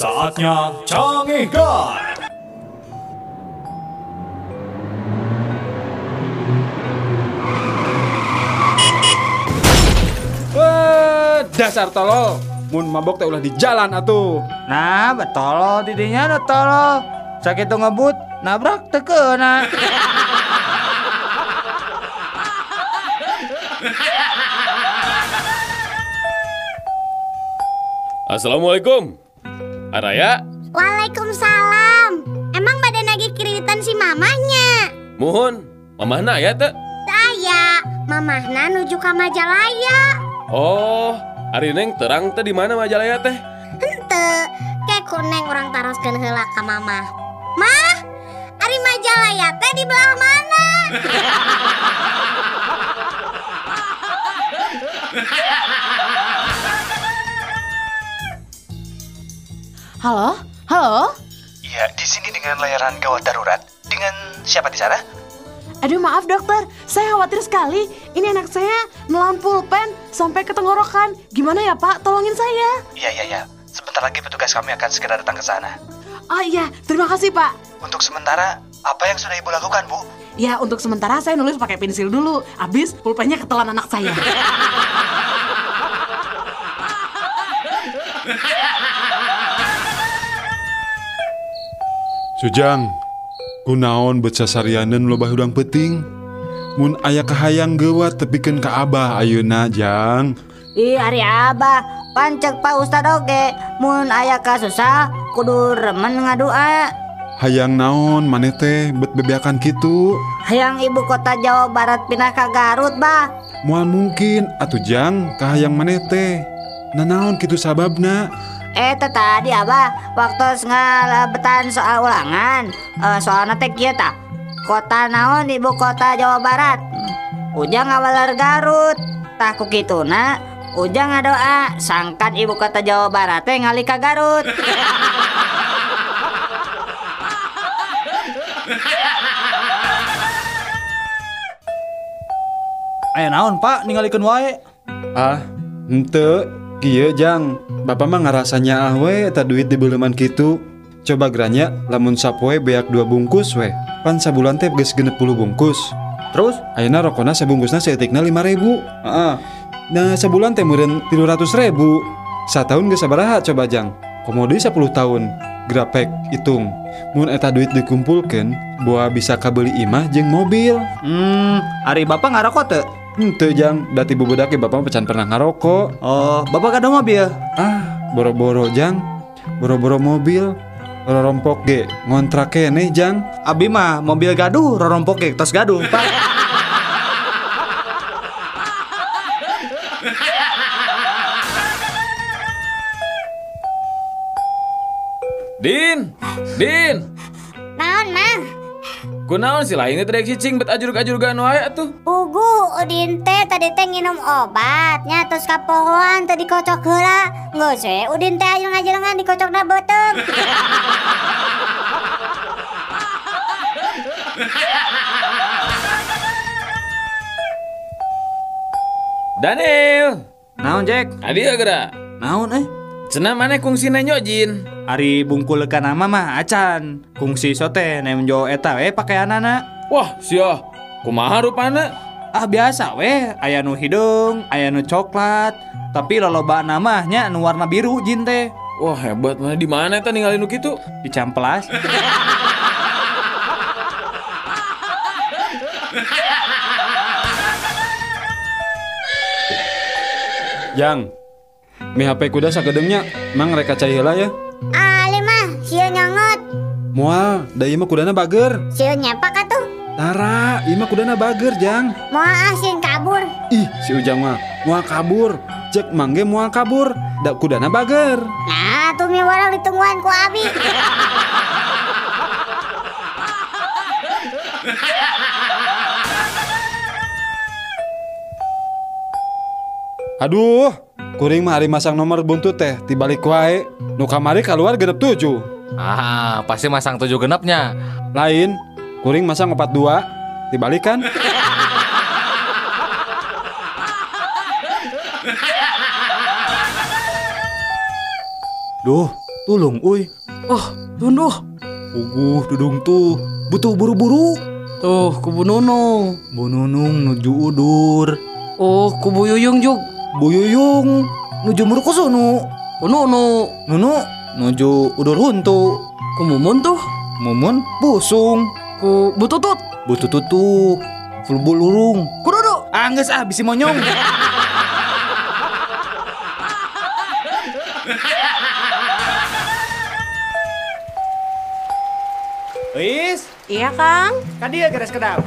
Saatnya canggih guard. Wah, dasar tolol. Mun mabok teh ulah di jalan atuh. Nah, betul didinya ada tolo. Sakit tuh ngebut, nabrak tekena. Assalamualaikum. Araya, Waalaikumsalam. Emang badan lagi kiritan si mamahnya? mohon. Mamahna ya teh? Saya, mamahna nuju ke Majalaya. Oh, ari neng terang teh di mana Majalaya teh? Hente, kayak kuneng orang taroskeun heula ka mamah. Mah, ari Majalaya teh di belah mana? Halo? Halo? Iya, di sini dengan layanan gawat darurat. Dengan siapa di sana? Aduh maaf dokter, saya khawatir sekali. Ini anak saya nelan pulpen sampai ke tenggorokan. Gimana ya pak? Tolongin saya. Iya, iya, iya. Sebentar lagi petugas kami akan segera datang ke sana. Oh iya, terima kasih pak. Untuk sementara, apa yang sudah ibu lakukan, Bu? Ya untuk sementara saya nulis pakai pensil dulu. Abis pulpennya ketelan anak saya. Sujang kunaon becasarianan loba hudang peting? Mun ayah kahayang gewat tepikeun ke Abah Ayeuna Jang? Ih Ari Abah. Pancek Pak Ustad oge. Mun ayah kasusah kudu remen ngadua. Hayang naon maneh teh bet bebeakan gitu Hayang ibu kota Jawa Barat pindah ke Garut bah. Mual mungkin. Atuh Jang kahayang maneh teh. Nanaon kitu sababna? Eh, teh tadi abah, waktu ngalabetan soal ulangan, eh, soalnya teh kieu tah. Kota naon ibu kota Jawa Barat? Ujang ngawalar Garut. Tah ku kituna, Ujang ngadoa sangkan ibu kota Jawa Barat teh ngali ka Garut. Ayo naon pak, ningalikeun wae. Ah, henteu, kieu jang. Bapak mah ngarasanya ah we eta duit di beuleman kitu. Coba geranya lamun sapoe beak dua bungkus we. Pan sabulan teh geus genep puluh bungkus. Terus, Ayeuna rokona sabungkusna seetikna lima ribu. Heeh. Nah sebulan teh meureun tilu ratus ribu. Satahun geus sabaraha coba jang? Komodi 10 tahun. Grapek hitung. Mun eta duit dikumpulkeun, boa bisa kabeli imah jeung mobil. hmm, ari bapak ngarokok teu? Henteu jang, dati bubudak ge bapak pecan pernah ngarokok. Oh, bapak kada mobil. Ah, boro-boro jang. Boro-boro mobil. Rorompok ge ngontrak keneh jang. Abi mah mobil gaduh, rorompok ge tos gaduh, pak. Din, Din. Kunaon sih lain teh cicing bet ajurug-ajurgan wae atuh. Ugu, Udin teh tadi teh nginum obatnya terus kapohoan tadi kocok heula. Geus we Udin teh aya ngajelengan dikocokna beuteung. Daniel, Naon Jack? adi geura. Naon eh? Cenah maneh kungsi nyojin. Ari bungkul ka nama mah acan. Kungsi sote nemjo eta we pakaianana. Wah, sia. Kumaha rupana? Ah biasa weh, aya nu hidung, aya nu coklat, tapi loloba namanya nu warna biru jin teh. Wah, hebat mana di mana eta ninggalin nu kitu? Dicamplas. Jang. Mi HP kuda sagedengnya, mang reka cai heula ya. Ali mah, sieu nyongot. Moal, da ieu mah kudana bager. Sieu nyepak atuh. Tara, ieu mah kudana bager, Jang. Moal asin kabur. Ih, si Ujang mah moal kabur. Cek mangge moal kabur. Da kudana bager. Nah, tuh mi warang ditungguan ku Abi. Aduh, kuring mah hari masang nomor buntut teh tibalik wae. Nu kamari keluar genep tujuh. Ah, pasti masang tujuh genapnya. Lain, kuring masang opat dua. Dibalik kan? Duh, Tulung uy. Oh, tunduh. Uguh dudung tuh. Butuh buru-buru. Tuh, kubu Nunung. Bu Nunung nuju udur. Oh, kubu Yuyung juk. Bu Yuyung nuju murkusunu. Ku Nunu. Nunu nuju udur huntu. Ku Mumun tuh. Mumun busung. Ku Bututut. Butuh tutu. Fulbul urung. Ku Dudu. Ah, geus ah bisi monyong. Wis, Iya, Kang. kadia geres kedap.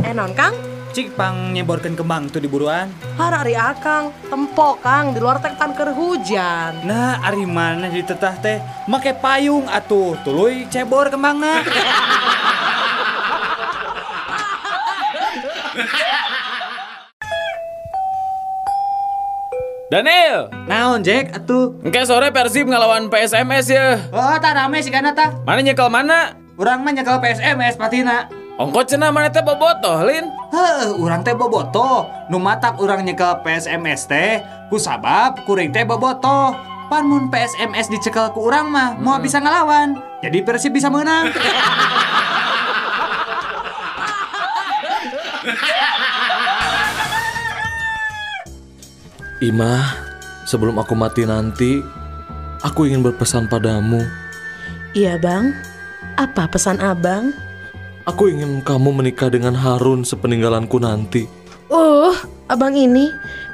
Eh, non, Kang. Cik pang nyeborkeun kembang tuh di buruan. Harari akang, tempo kang di luar teh tan keur hujan. Nah, ari mana di tetah teh make payung atuh tuluy cebor kembangna. Daniel, Naon Jack atuh? engke sore Persib ngelawan PSMS ya. Oh, tak rame sih kana tah. Mana nyekel mana? Urang mah nyekel PSMS patina. Ongkot cenah mana teh bobotoh, Lin. Heuh, urang teh bobotoh. Nu matak urang nyekel PSMS teh ku sabab kuring teh bobotoh. Pan mun PSMS dicekel ku urang mah mau bisa ngelawan. Jadi Persib bisa menang. Imah, sebelum aku mati nanti, aku ingin berpesan padamu. Iya, Bang. Apa pesan Abang? Aku ingin kamu menikah dengan Harun sepeninggalanku nanti. Uh, Abang ini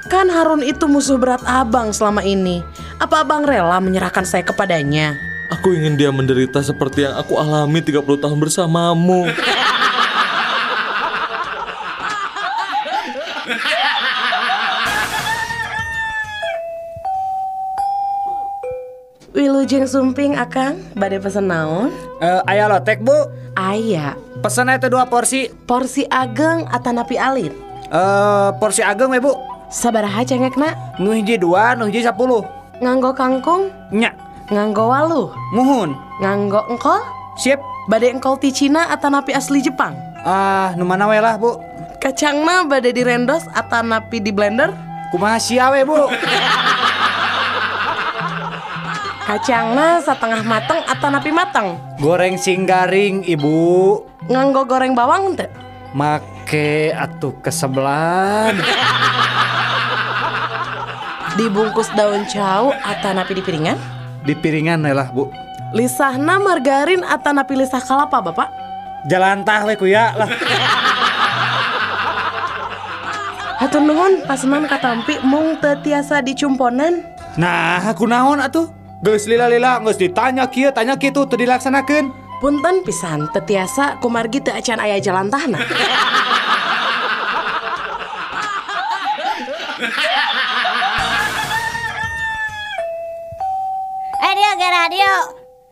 kan Harun itu musuh berat Abang selama ini. Apa Abang rela menyerahkan saya kepadanya? Aku ingin dia menderita seperti yang aku alami 30 tahun bersamamu. Wilujeng sumping Akang, badai pesen naon? Eh, aya lotek, Bu. Aya, Pesan itu dua porsi. porsi ageng atanapi alit. Eh, porsi ageng we, Bu. Sabaraha cengekna? Nu hiji dua, nu hiji sepuluh. Nganggo kangkung, Nya, nganggo waluh, muhun. nganggo engkol, Sip. badai engkol ti Cina atanapi asli Jepang. Ah, nu mana we lah, Bu. Kacangna badai direndos atanapi di blender. Kumaha sia we, Bu? Kacangna setengah mateng atanapi mateng. Goreng singgaring, Ibu. Nganggo goreng bawang teu? Make atuh kesebelan. Dibungkus daun cau atanapi di piringan. Di piringan we lah, Bu. Lisahna margarin atanapi lisah kalapa, Bapak. Jalan tah we kuya lah. Hatur nuhun pasenan katampi mung teu tiasa dicumponan. Nah, aku naon atuh? Geus lila-lila geus ditanya kieu, tanya kitu teu dilaksanakeun. Punten pisan teu tiasa kumargi teu acan aya jalan tahna. Eh dia ge radio.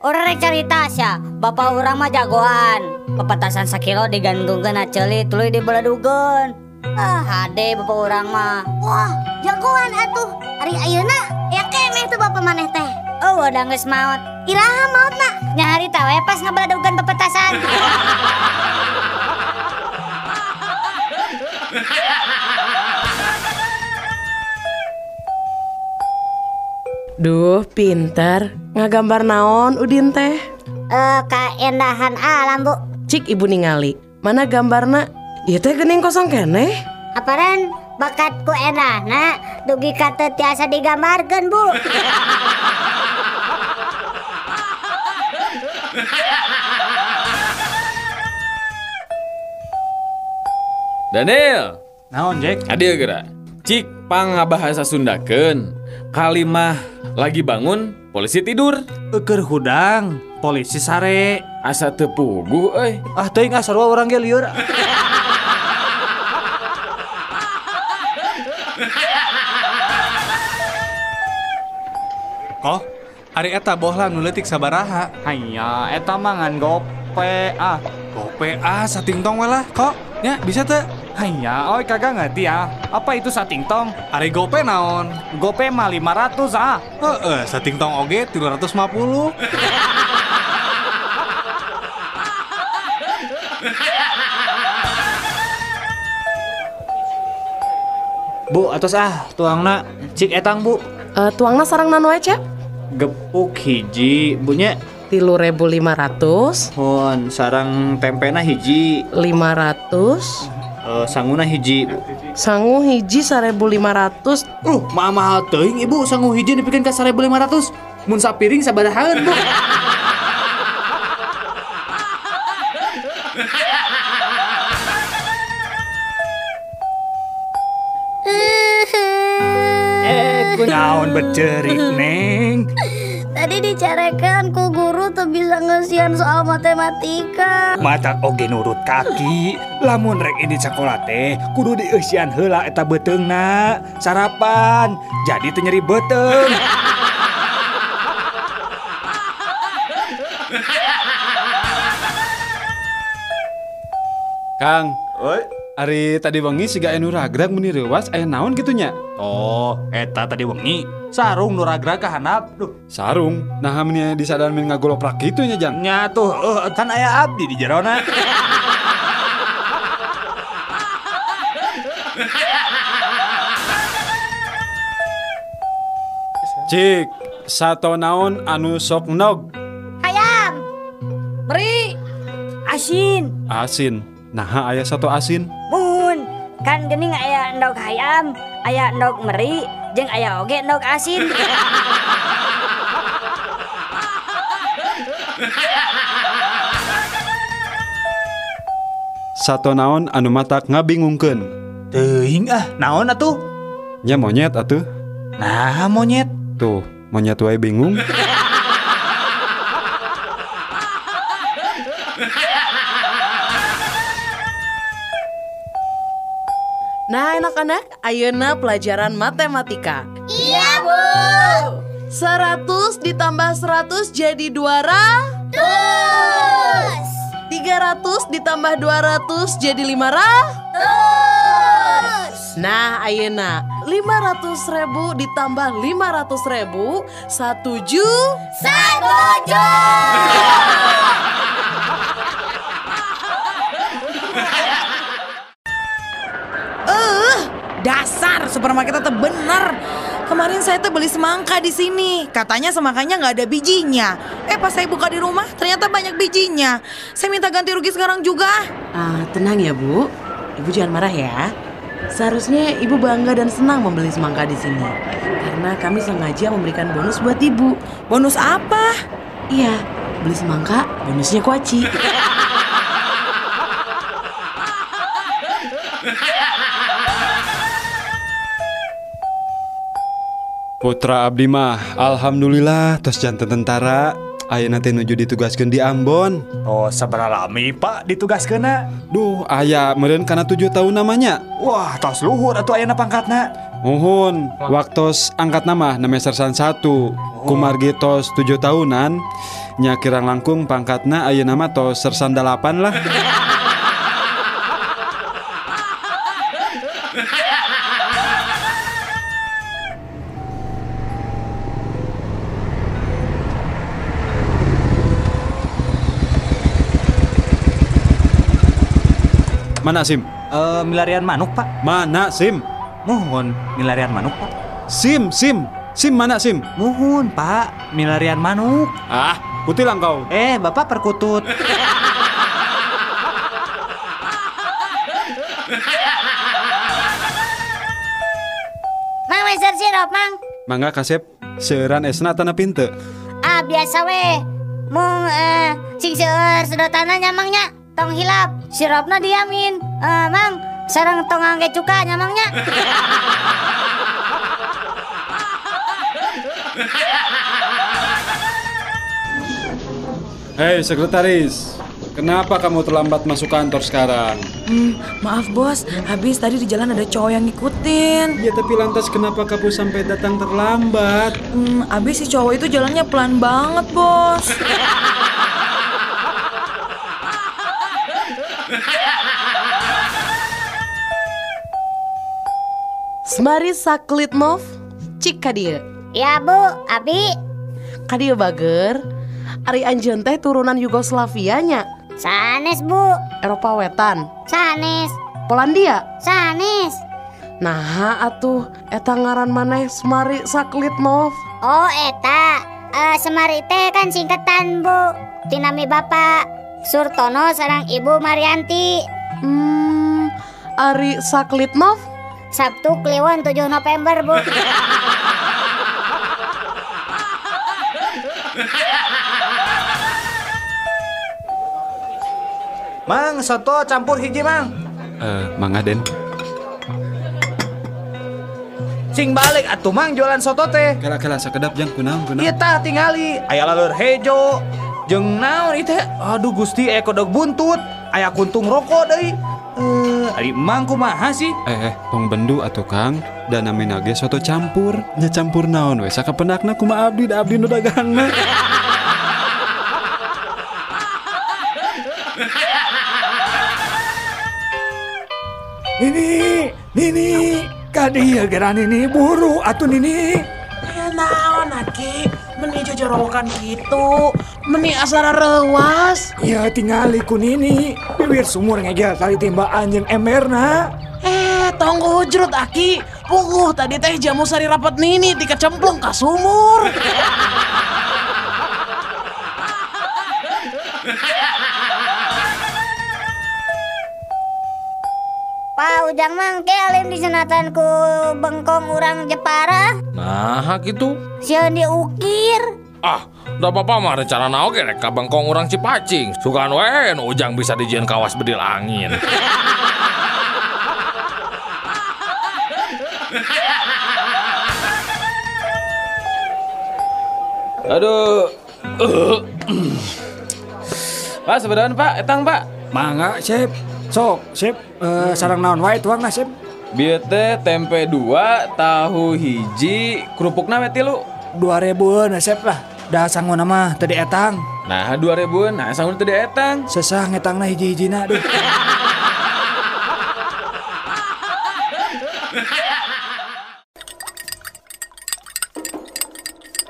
Urang rek carita sia. Bapak urang mah jagoan. Pepetasan sakilo digantungkeun aceli tuluy dibeledugeun. Ah, hade bapak urang mah. Wah, jagoan atuh. Ari ayeuna ya kemeh tuh bapak maneh teh. Oh, udah geus maot. Iraha maotna? Nya hari teh we pas ngabeledugeun pepetasan. Duh, pinter. Ngagambar naon Udin teh? Eh, keendahan alam, Bu. Cik ibu ningali. Mana gambarna? Ieu teh geuning kosong keneh. Aparen bakatku enahna dugi kata tiasa digambarkeun, Bu. Daniel naon Jack Adil gerak Cik pang bahasa Sundaken kalimah lagi bangun polisi tidur Eker hudang polisi sare asa tepugu eh ah teh nggak urang ge lieur. Oh, Ari eta bohlah nuletik sabaraha. Hanya eta mangan gope ah. Gope ah sating tong walah kok. Ya bisa teh. Hanya, oi kagak ngerti ah. Apa itu sating tong? Ari gope naon? Gope mah 500 ah. Heeh, sating tong oge 350. Bu, atos ah tuangna cik etang, Bu. Eh, tuangna sarang nanu ecep? Gepuk hiji, bunya Tilu ribu lima ratus Hon, sarang tempena hiji, Lima ratus eh, sanguna hiji. Sangu hiji sarebu lima ratus Uh, mahal teuing ibu sangu hiji dipikeun ka 1500. Mun sapiring sabarahaan, Bu. Eh, kunaon becerik, Neng? Tadi dicarekan ku guru tuh bisa ngesian soal matematika. Mata oge nurut kaki. Lamun rek ini sekolah teh Kudu dieusian heula eta beteungna Sarapan. Jadi teu nyeri beteung Kang, Ari tadi wengi siga anu ragrag meni rewas aya naon gitunya? Oh, eta tadi wengi Sarung nuragra ka handap Duh, Sarung. Nah meni disadar men ngagoloprak gitu nya jang. nya tuh eh, kan aya abdi di jerona Cik, sato naon anu sok nog Ayam. Beri. Asin. asin. Nah aya satu asin. Mun. Kan gening aya endog ayam, aya endog meri, jeung aya oge endog asin. Sato naon anu matak ngabingungkeun. Teuing ah, naon atuh? Nya monyet atuh. Nah, monyet Tuh, monyet wae bingung. Nah anak-anak, ayeuna pelajaran matematika Iya, Bu. 100 ditambah 100 jadi 200 Terus. 300 ditambah 200 jadi 500 Terus. Nah ayeuna 500 ribu ditambah 500 ribu Satu ju Setuju. Eh, dasar supermarket itu bener. Kemarin saya tuh beli semangka di sini. Katanya semangkanya nggak ada bijinya. Eh pas saya buka di rumah ternyata banyak bijinya. Saya minta ganti rugi sekarang juga. Ah, tenang ya bu, ibu jangan marah ya. Seharusnya ibu bangga dan senang membeli semangka di sini, karena kami sengaja memberikan bonus buat ibu. Bonus apa? Iya, beli semangka, bonusnya kuaci. Putra abdi mah alhamdulillah tos jantan tentara ayeuna teh nuju ditugaskeun di Ambon. Oh, sabaraha lami, Pak, ditugaskeunna? Duh, aya meureun kana 7 tahun namanya. Wah, tos luhur atuh ayeuna pangkatna. Mohon, waktos angkat nama nama sersan satu Kumargi tos 7 tahunan Nya kirang langkung pangkatna ayeuna nama tos sersan dalapan lah Mana Sim? Eh, milarian manuk, Pak. Mana Sim? Mohon, milarian manuk, Pak. Sim, Sim, Sim mana Sim? Mohon, Pak. Milarian manuk. Ah, putih kau. Eh, Bapak perkutut. Mang meser sirup, Mang. Mangga kasep seueuran esna tanah pinte. Ah, biasa we. Mung eh sing seueur sedotanna nyamangnya. Tong hilap, sirupna diamin. Eh, Mang, sareng tong angge cuka nyamangnya. Hei sekretaris, kenapa kamu terlambat masuk kantor sekarang? Hmm, maaf bos, habis tadi di jalan ada cowok yang ngikutin. Ya tapi lantas kenapa kamu sampai datang terlambat? Hmm, habis si cowok itu jalannya pelan banget bos. Semari saklit mov, cik kadia. Ya, Bu, Abi. Kadia bager, Ari Anjeun teh turunan Yugoslavia nya, Sanes, Bu. Eropa Wetan, Sanes. Polandia. Sanes. Nah atuh, eta ngaran maneh Semari saklit mov. Oh, eta. Eh, Semari teh kan singkatan bu Tinami Bapak Surtono sarang Ibu Marianti Hmm, Ari Saklitnov? Sabtu Kliwon 7 November bu Mang, soto campur hiji mang. Eh, Mang Aden. Sing balik atuh mang jualan soto teh. Kela-kela sakedap jang kunaon kunaon. Ieu tah tingali aya laleur hejo. Jeung naon ieu teh? Aduh Gusti aya kodok buntut, aya kuntung rokok deui. Eh, ari mang kumaha sih? Eh, eh, tong bendu atuh Kang. Dan namina ge soto campur. Nya campur naon we sakapenakna kumaha abdi da abdi nu dagangna. Nini, Nini, kadi ya geran ini buru atuh Nini. Ya naon Aki, meni jojorokan gitu, meni asara rewas. Ya tingali ku Nini, bibir sumur ngegel kali timba anjing emerna. Eh, tonggo jerut Aki, puguh tadi teh jamu sari rapat nini dikecemplung ka sumur. Pak Ujang mang ke alim di senatan ku bengkong urang Jepara Nah gitu Sieun diukir Ah Da apa mah rencana naon ge rek ka bengkong urang Cipacing Sugan we nu ujang bisa dijieun kawas bedil angin Aduh. Pak, sebenarnya Pak, etang Pak. Mangga, Sip. Sok, Sip. Eh, sarang naon wae tuang Sip. Bieu teh tempe dua, tahu hiji, kerupukna we tilu. Dua ribuan Sip lah. Dah sanggup nama tadi etang. Nah, dua ribuan, nah sanggup tadi etang. Sesah ngetangna hiji-hijina duh.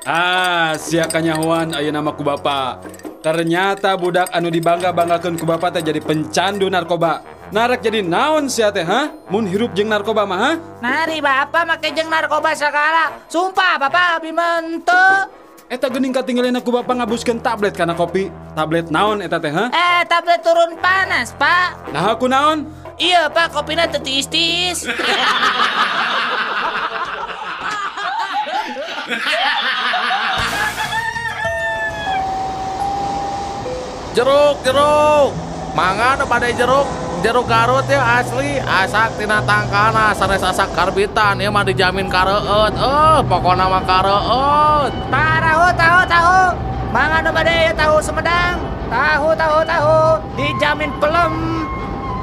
Ah, sia kanyahoan aya nama ku bapa. Ternyata budak anu dibangga-banggakeun ku bapa teh jadi pencandu narkoba. Narek jadi naon sia teh, ha? Mun hirup jeung narkoba mah, ha? Nari bapak make jeung narkoba segala. Sumpah bapak abi mente. Eta geuning katinggalin aku bapa ngabuskeun tablet kana kopi. Tablet naon eta teh, ha? Eh tablet turun panas pak. Nah aku naon? Iya pak kopinya tetis-tis. Jeruk, jeruk. Mangga nu pada jeruk. Jeruk Garut ya asli, asak tina tangkana sanes asak karbitan ya mah dijamin kareueut. Eh, pokona mah kareueut. Pak tahu tahu tahu. Mangan nu bade tahu Sumedang. Tahu tahu tahu. Dijamin pelem.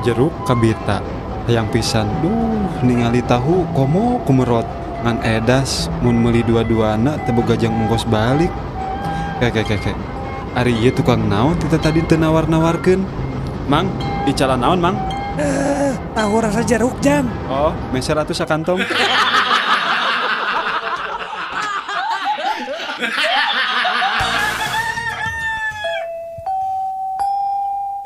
Jeruk kabita. Hayang pisan. Duh, ningali tahu komo kumerot. Ngan edas mun meuli dua-duana teu boga jang ongkos balik. Kek kek kek. Ari ieu tukang naon kita tadi teu nawar-nawarkeun. Mang, bicara naon, Mang? Eh, tahu rasa jeruk jam. Oh, meser atuh sakantong.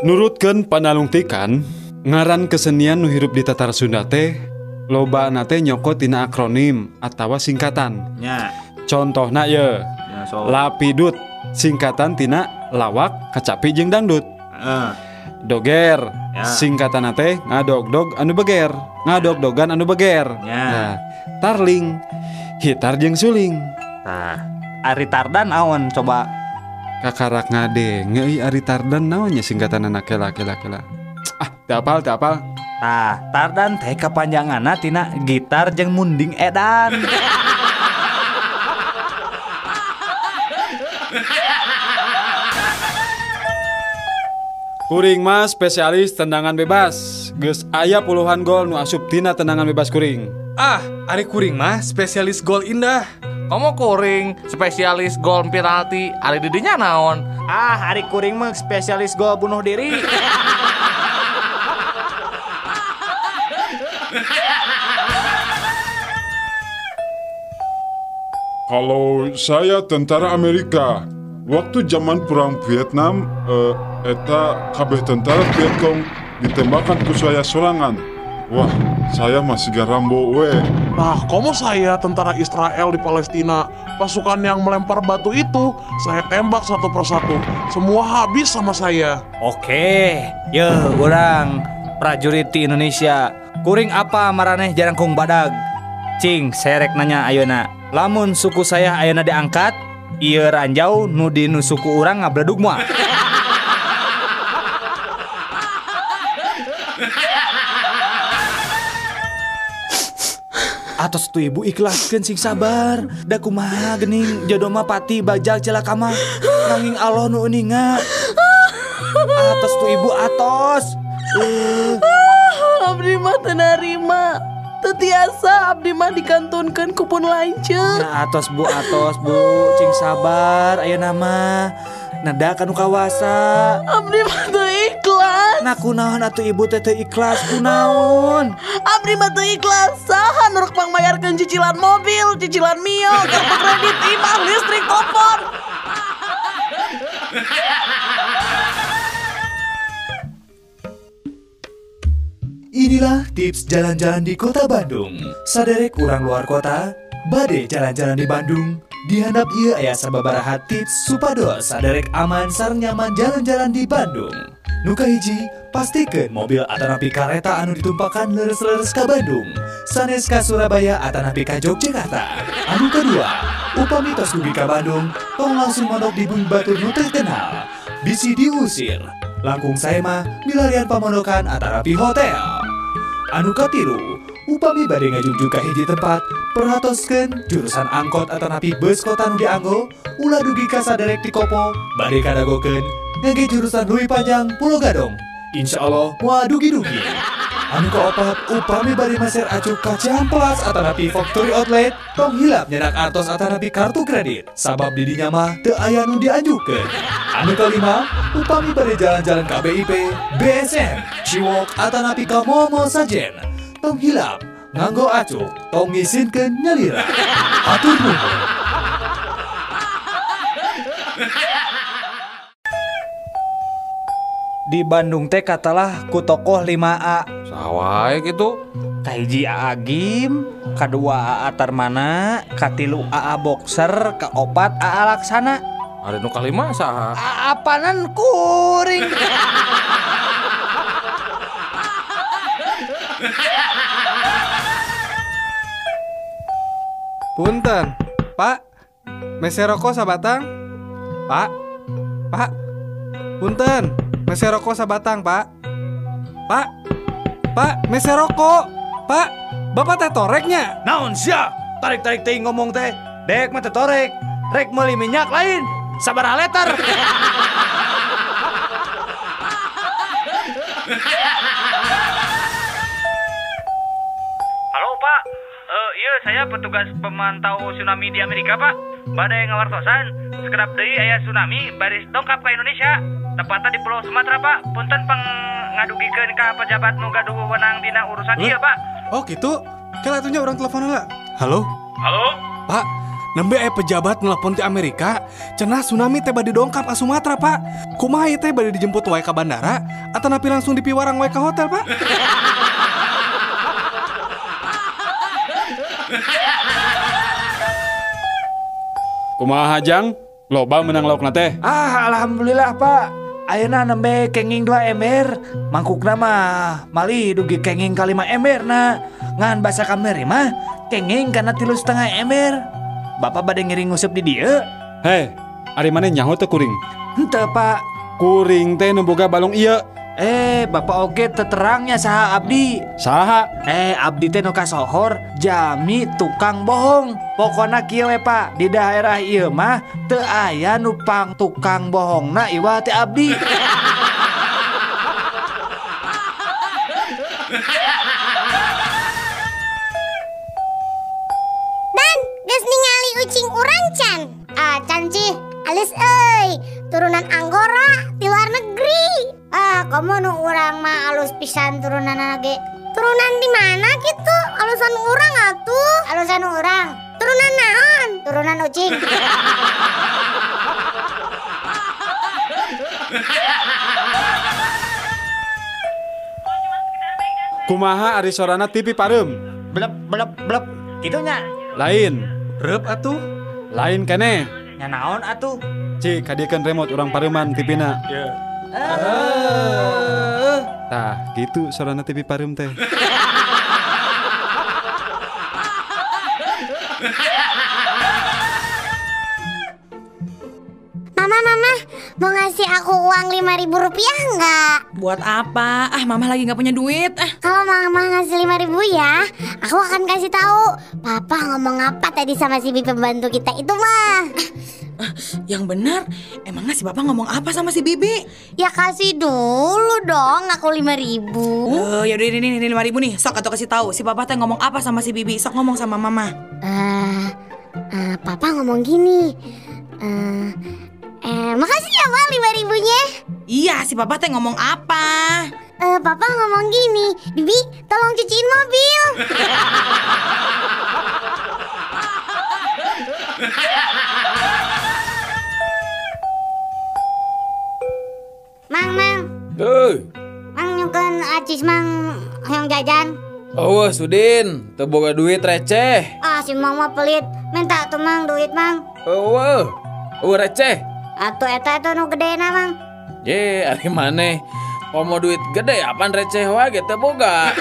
Nurutkeun panalungtikan, ngaran kesenian nu hirup di tatar Sunda teh loba nate nyokot tina akronim atawa singkatan. Nya. Contohna ye, Ya, so. Lapidut singkatan tina lawak, kacapi jeung dangdut. Eh. Doger Ya. singkatan teh ngadog-dog anu beger, ngadog-dogan anu beger. Ya. Nah, tarling, hitar jeung suling. Tah, Ari Tardan awan coba Kakarak ngade, ngeuy ari tardan naonnya singkatan anak kela kela kela. Ah, teu apal, teu apal. Tah, Tardan teh kepanjanganna tina gitar jeung munding edan. Kuring mas spesialis tendangan bebas. Geus aya puluhan gol nu asup tina tendangan bebas kuring. Ah, Ari Kuring mah spesialis gol indah. Kamu kuring spesialis gol penalti, ari didinya naon? ah, Ari Kuring mah spesialis gol bunuh diri. Kalau saya tentara Amerika, waktu zaman perang Vietnam, eh, eta kabeh tentara Vietcong ditembakkan ku saya sorangan. Wah, saya masih garambo we. Nah, kamu saya tentara Israel di Palestina. Pasukan yang melempar batu itu, saya tembak satu persatu. Semua habis sama saya. Oke, ya orang prajurit di Indonesia. Kuring apa maraneh jarang kong badag? Cing, saya rek nanya ayeuna. Lamun suku saya ayeuna diangkat, ieu ranjau nu di nu suku urang ngabledug moal. Atos tu ibu ikhlaskeun sing sabar. Da kumaha gening jodoh mah pati bajal celaka mah. Nanging Allah nu uninga Atos tu ibu atos. Eh, Abdi mah teu Tetiasa abdi mah dikantunkeun kupun lanceuk. Nah atos bu atos bu Cing sabar ayo nama Nada kanu kawasa Abdi mah teu ikhlas. Nah kunaon atuh ibu teh ikhlas kunaon Abdi mah teu ikhlas. Saha nu rek pangmayarkeun cicilan mobil, cicilan mio, kartu kredit, imah, listrik, telepon. Inilah tips jalan-jalan di kota Bandung. Saderek orang luar kota, bade jalan-jalan di Bandung. Dihandap ia aya sababaraha tips supados saderek aman sareng nyaman jalan-jalan di Bandung. Nuka hiji, pastikan mobil atanapi kareta anu ditumpakan leres-leres ka Bandung. Sanes ka Surabaya atanapi ka Yogyakarta. Anu kedua, upami tos dugi ka Bandung, tong langsung mondok di bumi batu nu terkenal. Bisi diusir. Langkung saya mah milarian pamondokan atanapi hotel. Anu katilu, upami bade ngajungju ka hiji tempat, perhatoskeun jurusan angkot atanapi bus kota nu dianggo, ulah dugi ka saderek di kopo, bade kadagokeun ngage jurusan Lui Panjang Pulau Gadong. Insya Allah, dugi-dugi. Anu keopat, upami bari maser ka Ciamplas atanapi factory outlet, tong hilap nyenak atos atanapi kartu kredit. Sabab didinya mah teu aya nu diajukeun. Anu kelima, upami bari jalan-jalan ka BIP, BSM, Ciwok atanapi ka Momo Sajen. Tong hilap, nganggo acuk, tong ngisinkeun nyalira. Atur nuhun. Di Bandung teh katalah ku tokoh 5A Sawai gitu. Kahiji AA Gim Kadua AA Tarmana Katilu AA Boxer Kaopat AA Laksana Ada nu kalima saha? Apanan kuring Punten, Pak. Mese rokok sabatang? Pak. Pak. Punten, mese rokok sabatang, Pak. Pak. Pak, mese rokok. Pak, Bapak teh toreknya. Naon sia Tarik-tarik teh ngomong teh Dek mah teh torek Rek meuli minyak lain Sabar letter Halo Pak, Eh iya saya petugas pemantau tsunami di Amerika Pak. Badai ngawartosan, sekedap deui aya tsunami baris dongkap ke Indonesia. Tepatnya di Pulau Sumatera Pak. Punten peng ngadugikeun ka pejabat nu gaduh wewenang dina urusan ieu Pak. Oh gitu. Kela atunya orang telepon lah. Halo, Halo? Pak. Nembe aya pejabat nelpon ti Amerika, cenah tsunami teh bade dongkap ka Sumatera, Pak. Kumaha ieu teh bade dijemput wae ka bandara atau napi langsung dipiwarang wae ka hotel, Pak? Kumaha Jang? Loba menang lauk teh. Ah alhamdulillah pak Ayeuna nembe kenging 2 ember. Mangkukna mah Mali dugi kenging kalima ember na. Ngan basa kamari mah kenging karena tilu setengah ember. Bapak bade ngiring ngusep di dia Hei, Ari mana nyaho teh kuring? Ente pak. Kuring teh nemboga balong iya Eh Bapak oge teterangnya saha Abdi? Saha? Eh Abdi teh nu sohor Jami tukang bohong. Pokona kile Pak. Di daerah ieu mah teu aya nupang tukang bohong na teh Abdi. Dan geus ningali ucing urang can ah can cih alis euy. Turunan Anggora di luar negeri. Ah, kamu nu urang mah alus pisan turunan ge. Turunan di mana gitu? Alusan urang atuh. Alusan urang. Turunan naon? Turunan ucing. Kumaha ari sorana TV parem? Blep blep blep. Gitunya. Lain. Rep atuh. Lain kene. Nya naon atuh? Cik, kadiekeun remote orang pareman TV-na. Ya. Tah, gitu sorana TV parem teh. Mama, mama, mau ngasih aku uang lima ribu rupiah nggak? Buat apa? Ah, mama lagi nggak punya duit. Ah, Kalau mama ngasih lima ribu ya, aku akan kasih tahu. Papa ngomong apa tadi sama si bibi pembantu kita itu mah? Yang benar. Emangnya si Bapak ngomong apa sama si Bibi? Ya kasih dulu dong aku lima ribu. Oh, ya udah ini ini lima ribu nih. Sok atau kasih tahu si Papa teh ngomong apa sama si Bibi. Sok ngomong sama Mama. Eh, eh, Papa ngomong gini. Eh, eh, makasih ya ma lima ribunya. Iya, si Papa teh ngomong apa? Eh, Papa ngomong gini, Bibi tolong cuciin mobil. mang, mang, Hei, mang nyukeun acis mang yang jajan. awas Sudin, teboga duit receh. Ah, si mang mah pelit. Minta tuh mang duit mang. Awas, awas receh. Atuh eta itu nu gede na mang. Ye, ari maneh. Mau duit gede, apaan receh wae teu boga.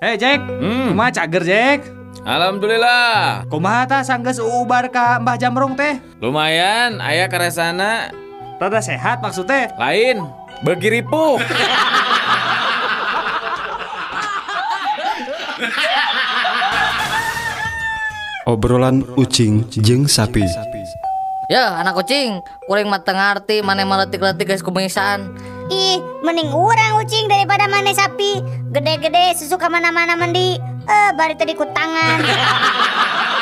Hei Jack, Hmm. kumaha cager Jack? Alhamdulillah. Kumaha tah sanggeus ubar ka Mbah Jamrong teh? Lumayan, aya karesana. Rada sehat maksudnya? Lain, bagi ripuh. Obrolan ucing jeung sapi. Ya, anak kucing, kuring mah teu ngarti mana meletik-letik guys kumisan. Ih, mending orang ucing daripada mana sapi. Gede-gede susu ke mana-mana mandi. Eh, bari tadi tangan.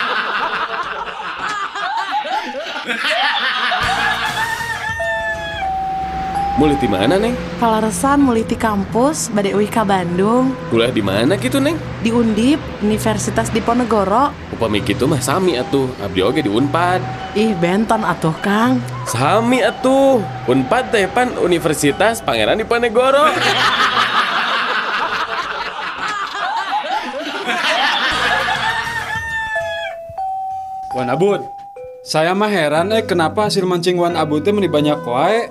Mulai di mana, Neng? Palaresan mulai di kampus, Bade Uih ka Bandung, Kuliah di mana gitu, Neng? di Undip, Universitas Diponegoro. Upami kitu mah sami atuh, abdi oge di Unpad. Ih, benton atuh Kang. Sami atuh. Unpad teh pan Universitas Pangeran Diponegoro. Wan Abud, saya mah heran eh kenapa hasil mancing Wan Abud teh meni banyak wae.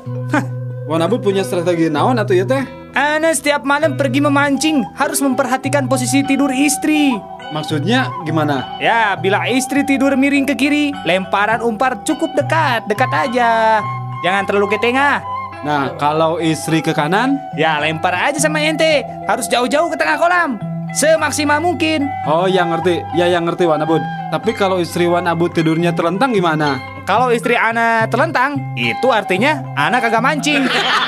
Wan Abud punya strategi naon atuh ya teh? Ana setiap malam pergi memancing harus memperhatikan posisi tidur istri. Maksudnya gimana? Ya, bila istri tidur miring ke kiri, lemparan umpan cukup dekat, dekat aja. Jangan terlalu ke tengah. Nah, kalau istri ke kanan? Ya, lempar aja sama ente. Harus jauh-jauh ke tengah kolam. Semaksimal mungkin. Oh, yang ngerti. Ya, yang ngerti Wan Abud. Tapi kalau istri Wan Abud tidurnya terlentang gimana? Kalau istri Ana terlentang, itu artinya Ana kagak mancing.